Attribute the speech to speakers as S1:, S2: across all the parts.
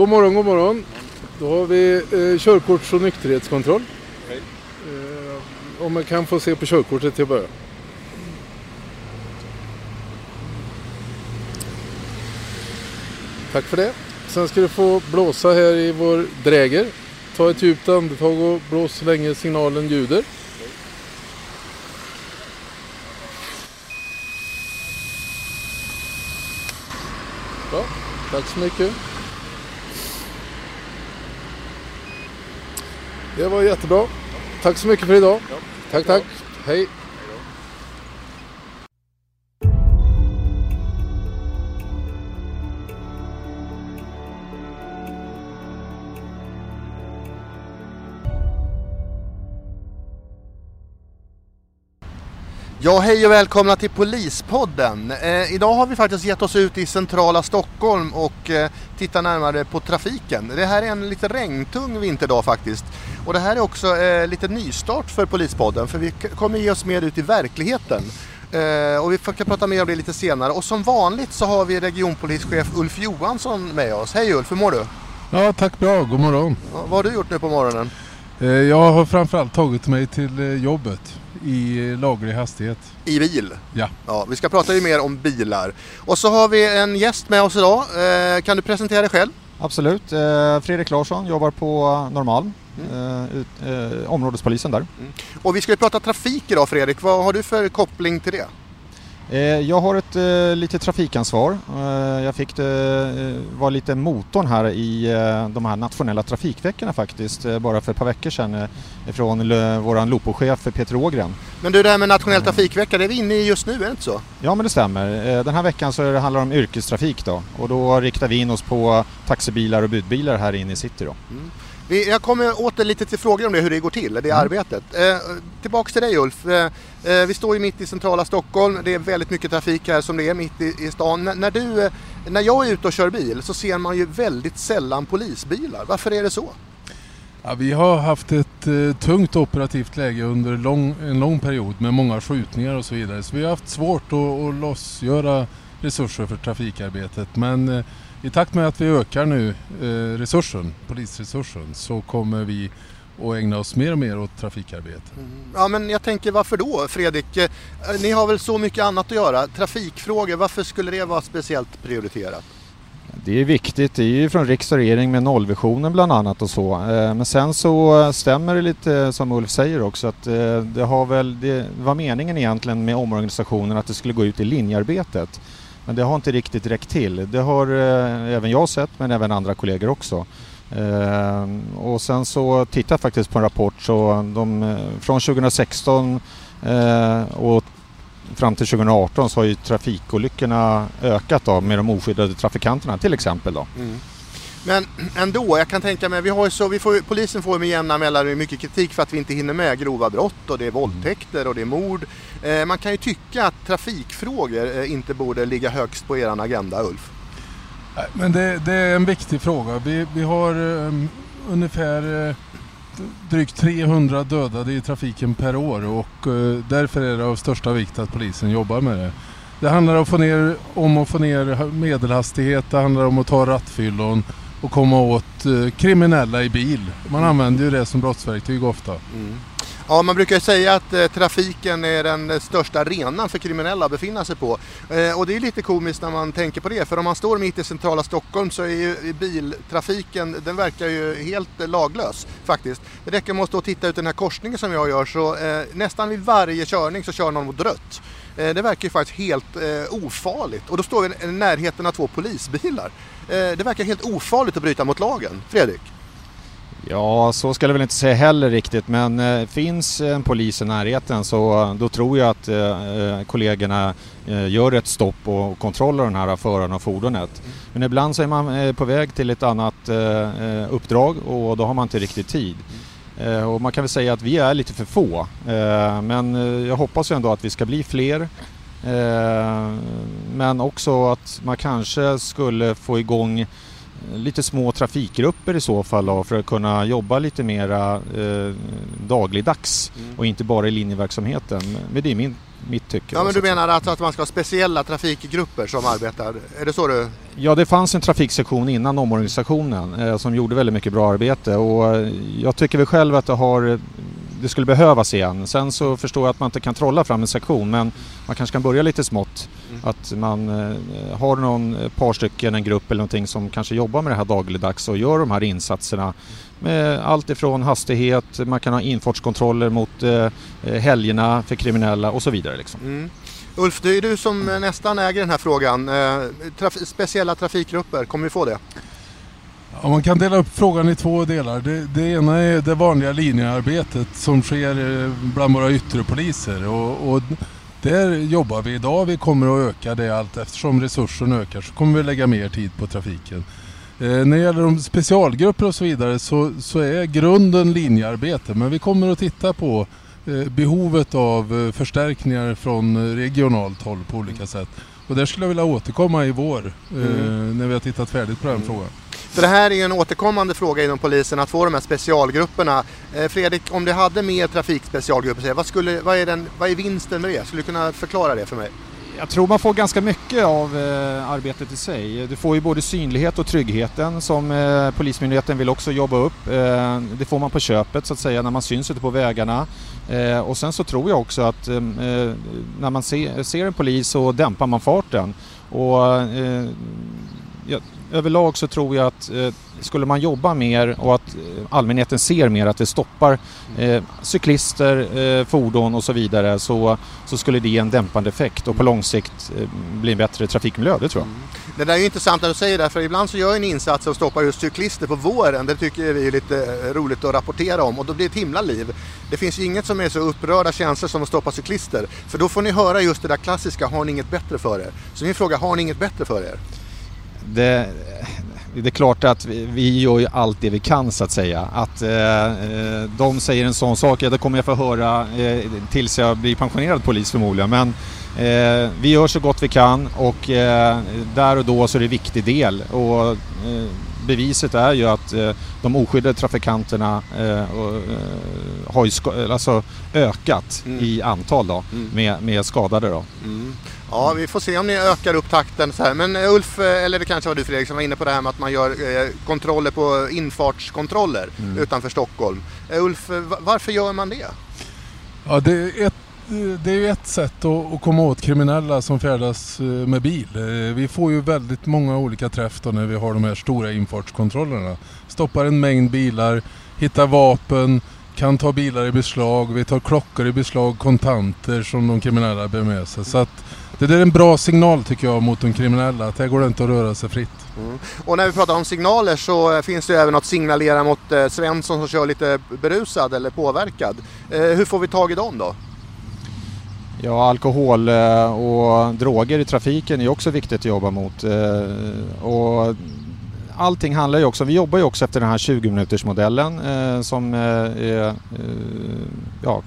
S1: God morgon, god morgon. Då har vi eh, körkorts och nykterhetskontroll. Eh, om man kan få se på körkortet till att börja. Tack för det. Sen ska du få blåsa här i vår dräger. Ta ett djupt andetag och blås så länge signalen ljuder. Bra, tack så mycket. Det var jättebra. Tack så mycket för idag. Tack, tack. Hej.
S2: Ja, hej och välkomna till Polispodden. Eh, idag har vi faktiskt gett oss ut i centrala Stockholm och eh, tittar närmare på trafiken. Det här är en lite regntung vinterdag faktiskt. Och det här är också eh, lite nystart för Polispodden för vi kommer ge oss mer ut i verkligheten. Eh, och vi ska prata mer om det lite senare. Och som vanligt så har vi regionpolischef Ulf Johansson med oss. Hej Ulf, hur mår du?
S1: Ja, tack bra. God morgon.
S2: Ja, vad har du gjort nu på morgonen?
S1: Eh, Jag har framförallt tagit mig till eh, jobbet i laglig hastighet.
S2: I bil.
S1: Ja.
S2: Ja, vi ska prata ju mer om bilar. Och så har vi en gäst med oss idag. Eh, kan du presentera dig själv?
S3: Absolut. Eh, Fredrik Larsson jobbar på Norrmalm, eh, ut, eh, områdespolisen där.
S2: Och vi ska ju prata trafik idag Fredrik. Vad har du för koppling till det?
S3: Eh, jag har ett eh, lite trafikansvar. Eh, jag fick eh, var lite motorn här i de här nationella trafikveckorna faktiskt, bara för ett par veckor sedan ifrån l- våran Lopochef Peter Ågren.
S2: Men du, det här med nationell trafikvecka, det är vi inne i just nu, är det inte så?
S3: Ja men det stämmer. Den här veckan så är det handlar om yrkestrafik då och då riktar vi in oss på taxibilar och budbilar här inne i city då.
S2: Vi, jag kommer åter lite till frågor om det, hur det går till, det arbetet. Eh, tillbaks till dig Ulf. Eh, eh, vi står ju mitt i centrala Stockholm, det är väldigt mycket trafik här som det är mitt i, i stan. N- när, du, eh, när jag är ute och kör bil så ser man ju väldigt sällan polisbilar. Varför är det så?
S1: Ja, vi har haft ett eh, tungt operativt läge under lång, en lång period med många skjutningar och så vidare. Så vi har haft svårt att, att lossgöra resurser för trafikarbetet. Men eh, i takt med att vi ökar nu eh, resursen, polisresursen, så kommer vi att ägna oss mer och mer åt trafikarbete.
S2: Ja men jag tänker varför då Fredrik? Eh, ni har väl så mycket annat att göra? Trafikfrågor, varför skulle det vara speciellt prioriterat?
S3: Det är viktigt, det är ju från riksdag och regering med nollvisionen bland annat och så. Eh, Men sen så stämmer det lite som Ulf säger också att det har väl, det var meningen egentligen med omorganisationen att det skulle gå ut i linjearbetet. Men det har inte riktigt räckt till. Det har eh, även jag sett men även andra kollegor också. Eh, Och sen så tittar jag faktiskt på en rapport så de, eh, från 2016 eh, och fram till 2018 så har ju trafikolyckorna ökat då med de oskyddade trafikanterna till exempel då. Mm.
S2: Men ändå, jag kan tänka mig, vi har så, vi får, polisen får med jämna mellanrum mycket kritik för att vi inte hinner med grova brott och det är våldtäkter och det är mord. Eh, man kan ju tycka att trafikfrågor eh, inte borde ligga högst på er agenda Ulf.
S1: Men det, det är en viktig fråga. Vi, vi har um, ungefär eh, drygt 300 dödade i trafiken per år och eh, därför är det av största vikt att polisen jobbar med det. Det handlar om att få ner, om att få ner medelhastighet, det handlar om att ta rattfyllon och komma åt kriminella i bil. Man använder ju det som brottsverktyg ofta.
S2: Ja, man brukar ju säga att eh, trafiken är den största arenan för kriminella att befinna sig på. Eh, och det är lite komiskt när man tänker på det, för om man står mitt i centrala Stockholm så är ju biltrafiken, den verkar ju helt eh, laglös faktiskt. Det räcker med att stå och titta ut den här korsningen som jag gör så eh, nästan vid varje körning så kör någon mot rött. Eh, det verkar ju faktiskt helt eh, ofarligt och då står vi i närheten av två polisbilar. Eh, det verkar helt ofarligt att bryta mot lagen. Fredrik?
S3: Ja, så ska jag väl inte säga heller riktigt men eh, finns en polis i närheten så eh, då tror jag att eh, eh, kollegorna eh, gör ett stopp och kontroll den här föraren och fordonet. Men ibland så är man eh, på väg till ett annat eh, eh, uppdrag och då har man inte riktigt tid. Eh, och man kan väl säga att vi är lite för få eh, men eh, jag hoppas ju ändå att vi ska bli fler. Eh, men också att man kanske skulle få igång lite små trafikgrupper i så fall då, för att kunna jobba lite mera eh, dagligdags mm. och inte bara i linjeverksamheten. Men det är min, mitt tycke.
S2: Ja, men du menar alltså att man ska ha speciella trafikgrupper som arbetar? Är det så du?
S3: Ja, det fanns en trafiksektion innan omorganisationen eh, som gjorde väldigt mycket bra arbete och eh, jag tycker väl själv att det har det skulle behövas igen. Sen så förstår jag att man inte kan trolla fram en sektion men man kanske kan börja lite smått. Mm. Att man eh, har någon par stycken, en grupp eller någonting som kanske jobbar med det här dagligdags och gör de här insatserna med allt ifrån hastighet, man kan ha infartskontroller mot eh, helgerna för kriminella och så vidare. Liksom. Mm.
S2: Ulf, det är du som nästan äger den här frågan. Eh, traf speciella trafikgrupper, kommer vi få det?
S1: Ja, man kan dela upp frågan i två delar. Det, det ena är det vanliga linjearbetet som sker eh, bland våra yttre poliser. Och, och där jobbar vi idag. Vi kommer att öka det allt eftersom resursen ökar så kommer vi lägga mer tid på trafiken. Eh, när det gäller de specialgrupper och så vidare så, så är grunden linjearbete men vi kommer att titta på eh, behovet av eh, förstärkningar från regionalt håll på olika sätt. Och där skulle jag vilja återkomma i vår mm. eh, när vi har tittat färdigt på den mm. frågan.
S2: För det här är en återkommande fråga inom polisen att få de här specialgrupperna. Eh, Fredrik, om du hade mer trafikspecialgrupper, vad, skulle, vad, är den, vad är vinsten med det? Skulle du kunna förklara det för mig?
S3: Jag tror man får ganska mycket av eh, arbetet i sig. Du får ju både synlighet och tryggheten som eh, Polismyndigheten vill också jobba upp. Eh, det får man på köpet så att säga när man syns ute på vägarna. Eh, och sen så tror jag också att eh, när man se, ser en polis så dämpar man farten. Och, jag, överlag så tror jag att eh, skulle man jobba mer och att eh, allmänheten ser mer att det stoppar eh, cyklister, eh, fordon och så vidare så, så skulle det ge en dämpande effekt och på lång sikt eh, bli en bättre trafikmiljö, det tror jag. Mm.
S2: Det där är ju intressant att du säger det, för ibland så gör en insats och stoppar just cyklister på våren. Det tycker vi är lite eh, roligt att rapportera om och då blir det ett himla liv. Det finns ju inget som är så upprörda känslor som att stoppa cyklister. För då får ni höra just det där klassiska, har ni inget bättre för er? Så min fråga, har ni inget bättre för er?
S3: Det, det är klart att vi, vi gör ju allt det vi kan så att säga. Att eh, eh de säger en sån sak, ja det kommer jag få höra eh, tills jag blir pensionerad polis förmodligen. Men eh, vi gör så gott vi kan och eh, där och då så är det en viktig del. Och, eh, beviset är ju att de oskyddade trafikanterna har ju alltså ökat mm. i antal då, mm. med, med skadade. Då. Mm.
S2: Ja, vi får se om ni ökar upp takten så här. Men eh, Ulf, eh, eller det kanske var du Fredrik som var inne på det här med att man gör eh, kontroller på infartskontroller mm. utanför Stockholm. Ulf, varför gör man det?
S1: Ja, det är Eh, det är ju ett sätt att, komma åt kriminella som färdas eh, med bil. Eh, vi får ju väldigt många olika träff när vi har de här stora infartskontrollerna. Stoppar en mängd bilar, hittar vapen, kan ta bilar i beslag, vi tar klockor i beslag, kontanter som de kriminella bär med sig. Så att det där är en bra signal tycker jag mot de kriminella, att här går det inte att röra sig fritt. Mm.
S2: Och när vi pratar om signaler så finns det även att signalera mot eh, Svensson som kör lite berusad eller påverkad. Eh, hur får vi tag i dem då?
S3: Ja, alkohol eh, och droger i trafiken är också viktigt att jobba mot. Eh, och allting handlar ju också, vi jobbar ju också efter den här 20 minuters modellen eh, som är ja,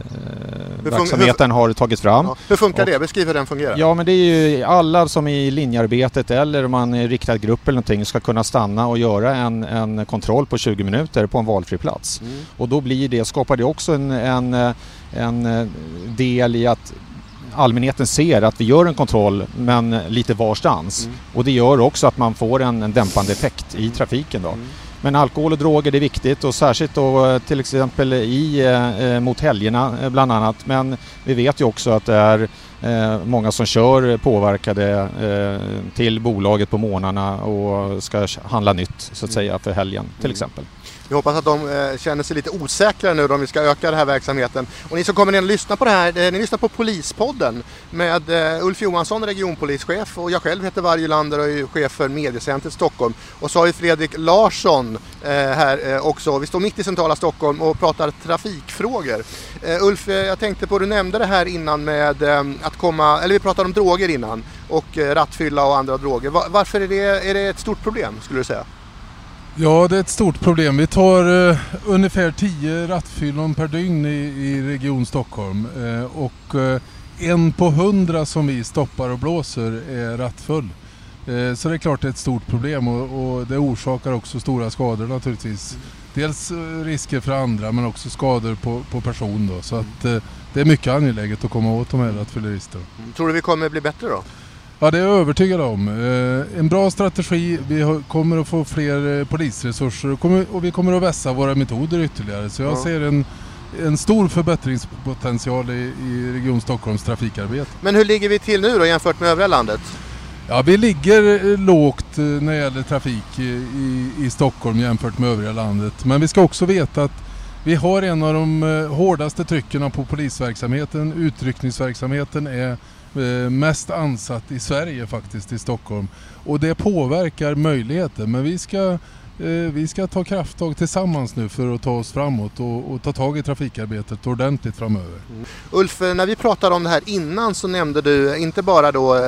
S3: eh, verksamheten har tagit fram. Ja.
S2: Hur funkar och, det? Beskriv hur den fungerar.
S3: Ja men det är ju alla som i linjearbetet eller om man är riktad grupp eller någonting ska kunna stanna och göra en, en kontroll på 20 minuter på en valfri plats. Mm. Och då blir det, skapar det också en, en, en del i att allmänheten ser att vi gör en kontroll men lite varstans. Mm. Och det gör också att man får en, en dämpande effekt i trafiken. Då. Mm. Men alkohol och droger det är viktigt och särskilt då eh, till exempel i, eh, eh, mot helgerna eh, bland annat. Men vi vet ju också att det är eh, många som kör påverkade eh, till bolaget på morgnarna och ska handla nytt så att mm. säga för helgen till mm. exempel.
S2: Vi hoppas att de eh, känner sig lite osäkra nu om vi ska öka den här verksamheten. Och ni som kommer ner och lyssnar på det här, eh, ni lyssnar på Polispodden med eh, Ulf Johansson, regionpolischef och jag själv heter Varje Lander och är chef för Mediecentret Stockholm. Och så har vi Fredrik Larsson eh, här eh, också. Vi står mitt i centrala Stockholm och pratar trafikfrågor. Eh, Ulf, jag tänkte på, du nämnde det här innan med att komma, eller vi pratade om droger innan och rattfylla och andra droger. Varför är det, är det ett stort problem skulle du säga?
S1: Ja, det är ett stort problem. Vi tar eh, ungefär 10 rattfyllon per dygn i, i Region Stockholm. Eh, och eh, en på hundra som vi stoppar och blåser är rattfull. Eh, så det är klart det är ett stort problem och, och det orsakar också stora skador naturligtvis. Dels eh, risker för andra men också skador på, på person då. Så att eh, det är mycket angeläget att komma åt de här rattfylleristerna.
S2: Mm. Tror du vi kommer bli bättre då?
S1: Ja det är jag övertygad om. En bra strategi, vi kommer att få fler polisresurser och vi kommer att vässa våra metoder ytterligare. Så jag ja. ser en, en stor förbättringspotential i, i Region Stockholms trafikarbete.
S2: Men hur ligger vi till nu då jämfört med övriga landet?
S1: Ja, vi ligger eh, lågt eh, när det gäller trafik i, i Stockholm jämfört med övriga landet. Men vi ska också veta att vi har en av de eh, hårdaste trycken på polisverksamheten. Utryckningsverksamheten är mest ansatt i Sverige faktiskt, i Stockholm. Och det påverkar möjligheten. Men vi ska Eh, vi ska ta krafttag tillsammans nu för att ta oss framåt och, och ta tag i trafikarbetet ordentligt framöver. Mm.
S2: Ulf, när vi pratade om det här innan så nämnde du inte bara då eh,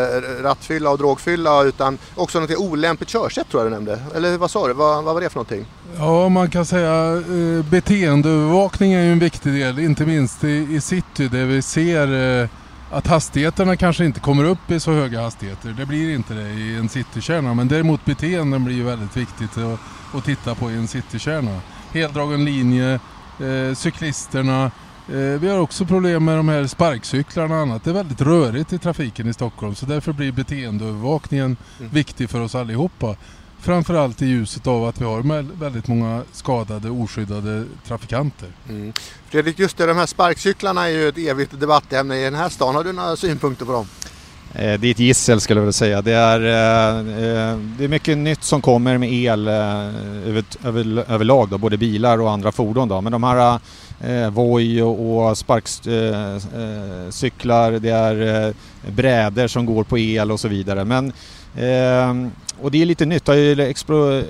S2: rattfylla och drogfylla utan också något olämpligt körsätt tror jag du nämnde. Eller vad sa du? Vad, vad var det för någonting?
S1: Ja, man kan säga eh, beteendeövervakning är ju en viktig del, inte minst i, i city där vi ser eh, att hastigheterna kanske inte kommer upp i så höga hastigheter. Det blir inte det i en citykärna men däremot beteenden blir väldigt viktigt. Och, att titta på i en citykärna. Heldragen linje, eh, cyklisterna. Eh, vi har också problem med de här sparkcyklarna och annat. Det är väldigt rörigt i trafiken i Stockholm så därför blir beteendeövervakningen mm. viktig för oss allihopa. Framförallt i ljuset av att vi har väldigt många skadade oskyddade trafikanter. Mm.
S2: Fredrik, just det, de här sparkcyklarna är ju ett evigt debattämne i den här stan. Har du några synpunkter på dem?
S3: Eh, det är ett gissel skulle jag vilja säga. Det är, eh, eh, det är mycket nytt som kommer med el över, över, överlag, då, både bilar och andra fordon. Då. Men de här eh, Voi och, och sparkcyklar, det är brädor som går på el och så vidare. Men eh, och det är lite nytt, det har ju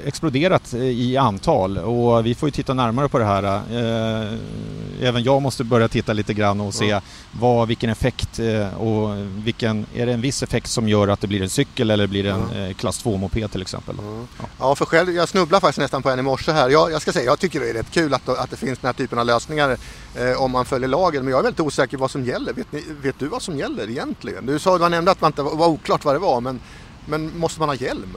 S3: exploderat i antal och vi får ju titta närmare på det här. Eh, även jag måste börja titta lite grann och se vad, vilken effekt eh, och vilken, är det en viss effekt som gör att det blir en cykel eller blir det en eh, klass 2-moped till exempel?
S2: Ja. ja. för själv, jag snubblar faktiskt nästan på en i morse här. Jag, jag ska säga, jag tycker det är rätt kul att, att det finns den här typen av lösningar eh, om man följer lagen. Men jag är väldigt osäker vad som gäller. Vet, ni, vet du vad som gäller egentligen? Du sa, du nämnde att det var oklart vad det var, men men måste man ha hjälm?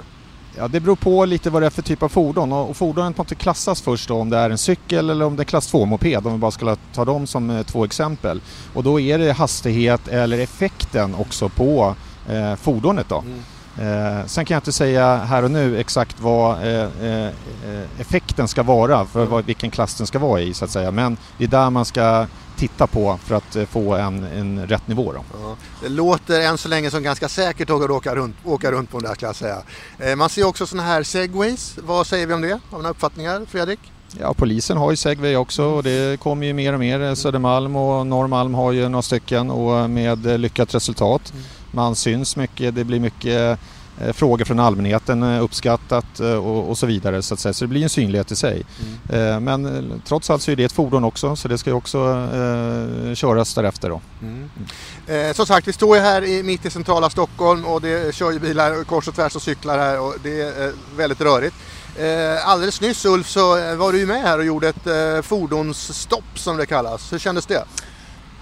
S3: Ja, det beror på lite vad det är för typ av fordon och fordonet måste klassas först då, om det är en cykel eller om det är klass 2-moped om vi bara ska ta dem som eh, två exempel. Och då är det hastighet eller effekten också på eh, fordonet då. Mm. Eh, sen kan jag inte säga här och nu exakt vad eh, eh, effekten ska vara för vad, vilken klass den ska vara i så att säga men det är där man ska titta på för att eh, få en, en rätt nivå. Då. Ja,
S2: det låter än så länge som ganska säkert att åka runt, åka runt på den där kan jag säga. Eh, man ser också sådana här segways. Vad säger vi om det? Har vi några uppfattningar Fredrik?
S3: Ja, polisen har ju segway också och det kommer ju mer och mer. Södermalm och Norrmalm har ju några stycken och med lyckat resultat. Mm. Man syns mycket, det blir mycket Eh, frågor från allmänheten eh, uppskattat eh, och, och, så vidare så att säga. Så det blir en synlighet i sig. Mm. Men trots allt så är det ett fordon också så det ska ju också eh, köras därefter då. Mm.
S2: Mm. Eh, som sagt, vi står ju här i, mitt i centrala Stockholm och det kör ju bilar kors och tvärs och cyklar här och det är väldigt rörigt. Eh, alldeles nyss Ulf så var du ju med här och gjorde ett eh, fordonsstopp som det kallas. Hur kändes det?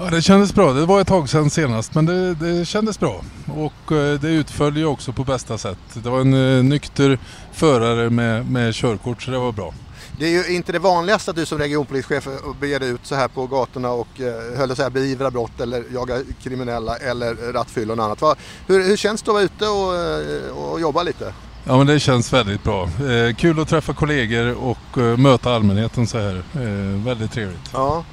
S1: Ja, det kändes bra. Det var ett tag sedan senast men det, det kändes bra. Och eh, det utföll ju också på bästa sätt. Det var en eh, nykter förare med, med körkort så det var bra.
S2: Det är ju inte det vanligaste att du som regionpolischef beger dig ut så här på gatorna och eh, höll säga beivra brott eller jaga kriminella eller rattfylla och annat. Va, hur, hur känns det att vara ute och, och jobba lite?
S1: Ja men det känns väldigt bra. Eh, kul att träffa kollegor och eh, möta allmänheten så här. Eh, väldigt trevligt.
S2: Ja.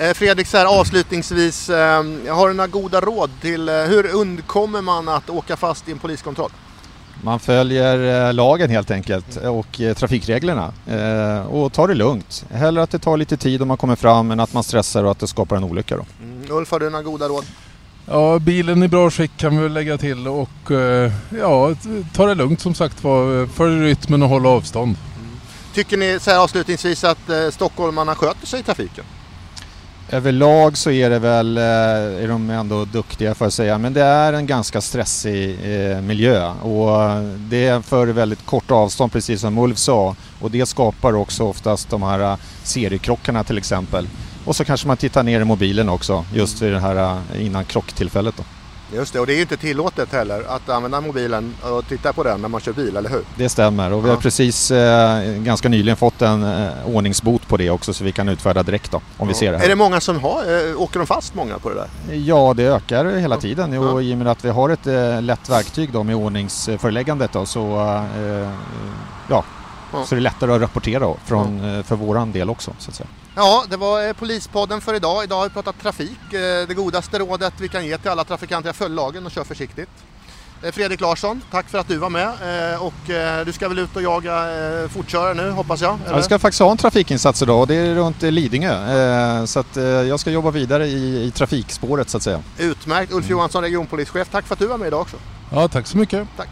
S2: Eh, Fredrik, så här, avslutningsvis, eh, har du några goda råd till eh, hur undkommer man att åka fast i en poliskontroll?
S3: Man följer lagen helt enkelt och trafikreglerna och tar det lugnt. Hellre att det tar lite tid om man kommer fram än att man stressar och att det skapar en olycka. Då.
S2: Mm. Ulf, har du några goda råd?
S1: Ja, bilen i bra skick kan vi väl lägga till och ja, ta det lugnt som sagt var. Följ rytmen och håll avstånd. Mm.
S2: Tycker ni så här avslutningsvis att stockholmarna sköter sig i trafiken?
S3: Överlag så är det väl, eh, är de ändå duktiga får jag säga, men det är en ganska stressig eh, miljö och det är för väldigt kort avstånd precis som Ulf sa och det skapar också oftast de här eh, seriekrockarna till exempel. Och så kanske man tittar ner i mobilen också just vid det här innan krocktillfället. Då.
S2: Just det, och det är ju inte tillåtet heller att använda mobilen och titta på den när man kör bil, eller hur?
S3: Det stämmer och vi har
S2: Ja.
S3: precis eh, ganska nyligen fått en eh, ordningsbot på det också så vi kan utfärda direkt då om vi ser det.
S2: Är det många som har, eh, åker de fast många på det där?
S3: Ja, det ökar hela tiden
S2: Ja.
S3: och i och med att vi har ett eh, lätt verktyg då med ordningsföreläggandet då, så, eh, ja,
S2: Ja.
S3: så är det lättare att rapportera då, från, eh, för våran del också så att säga.
S2: Ja, det var eh, Polispodden för idag. Idag har vi pratat trafik. Eh, Det godaste rådet vi kan ge till alla trafikanter är följ lagen och kör försiktigt. Eh, Fredrik Larsson, tack för att du var med och du ska väl ut och jaga fortkörare nu hoppas jag?
S3: Ja, vi ska faktiskt ha en trafikinsats idag och det är runt Lidingö så att jag ska jobba vidare i, i trafikspåret så att säga.
S2: Utmärkt! Ulf Johansson, regionpolischef, tack för att du var med idag också.
S1: Ja, tack så mycket.
S2: Tack!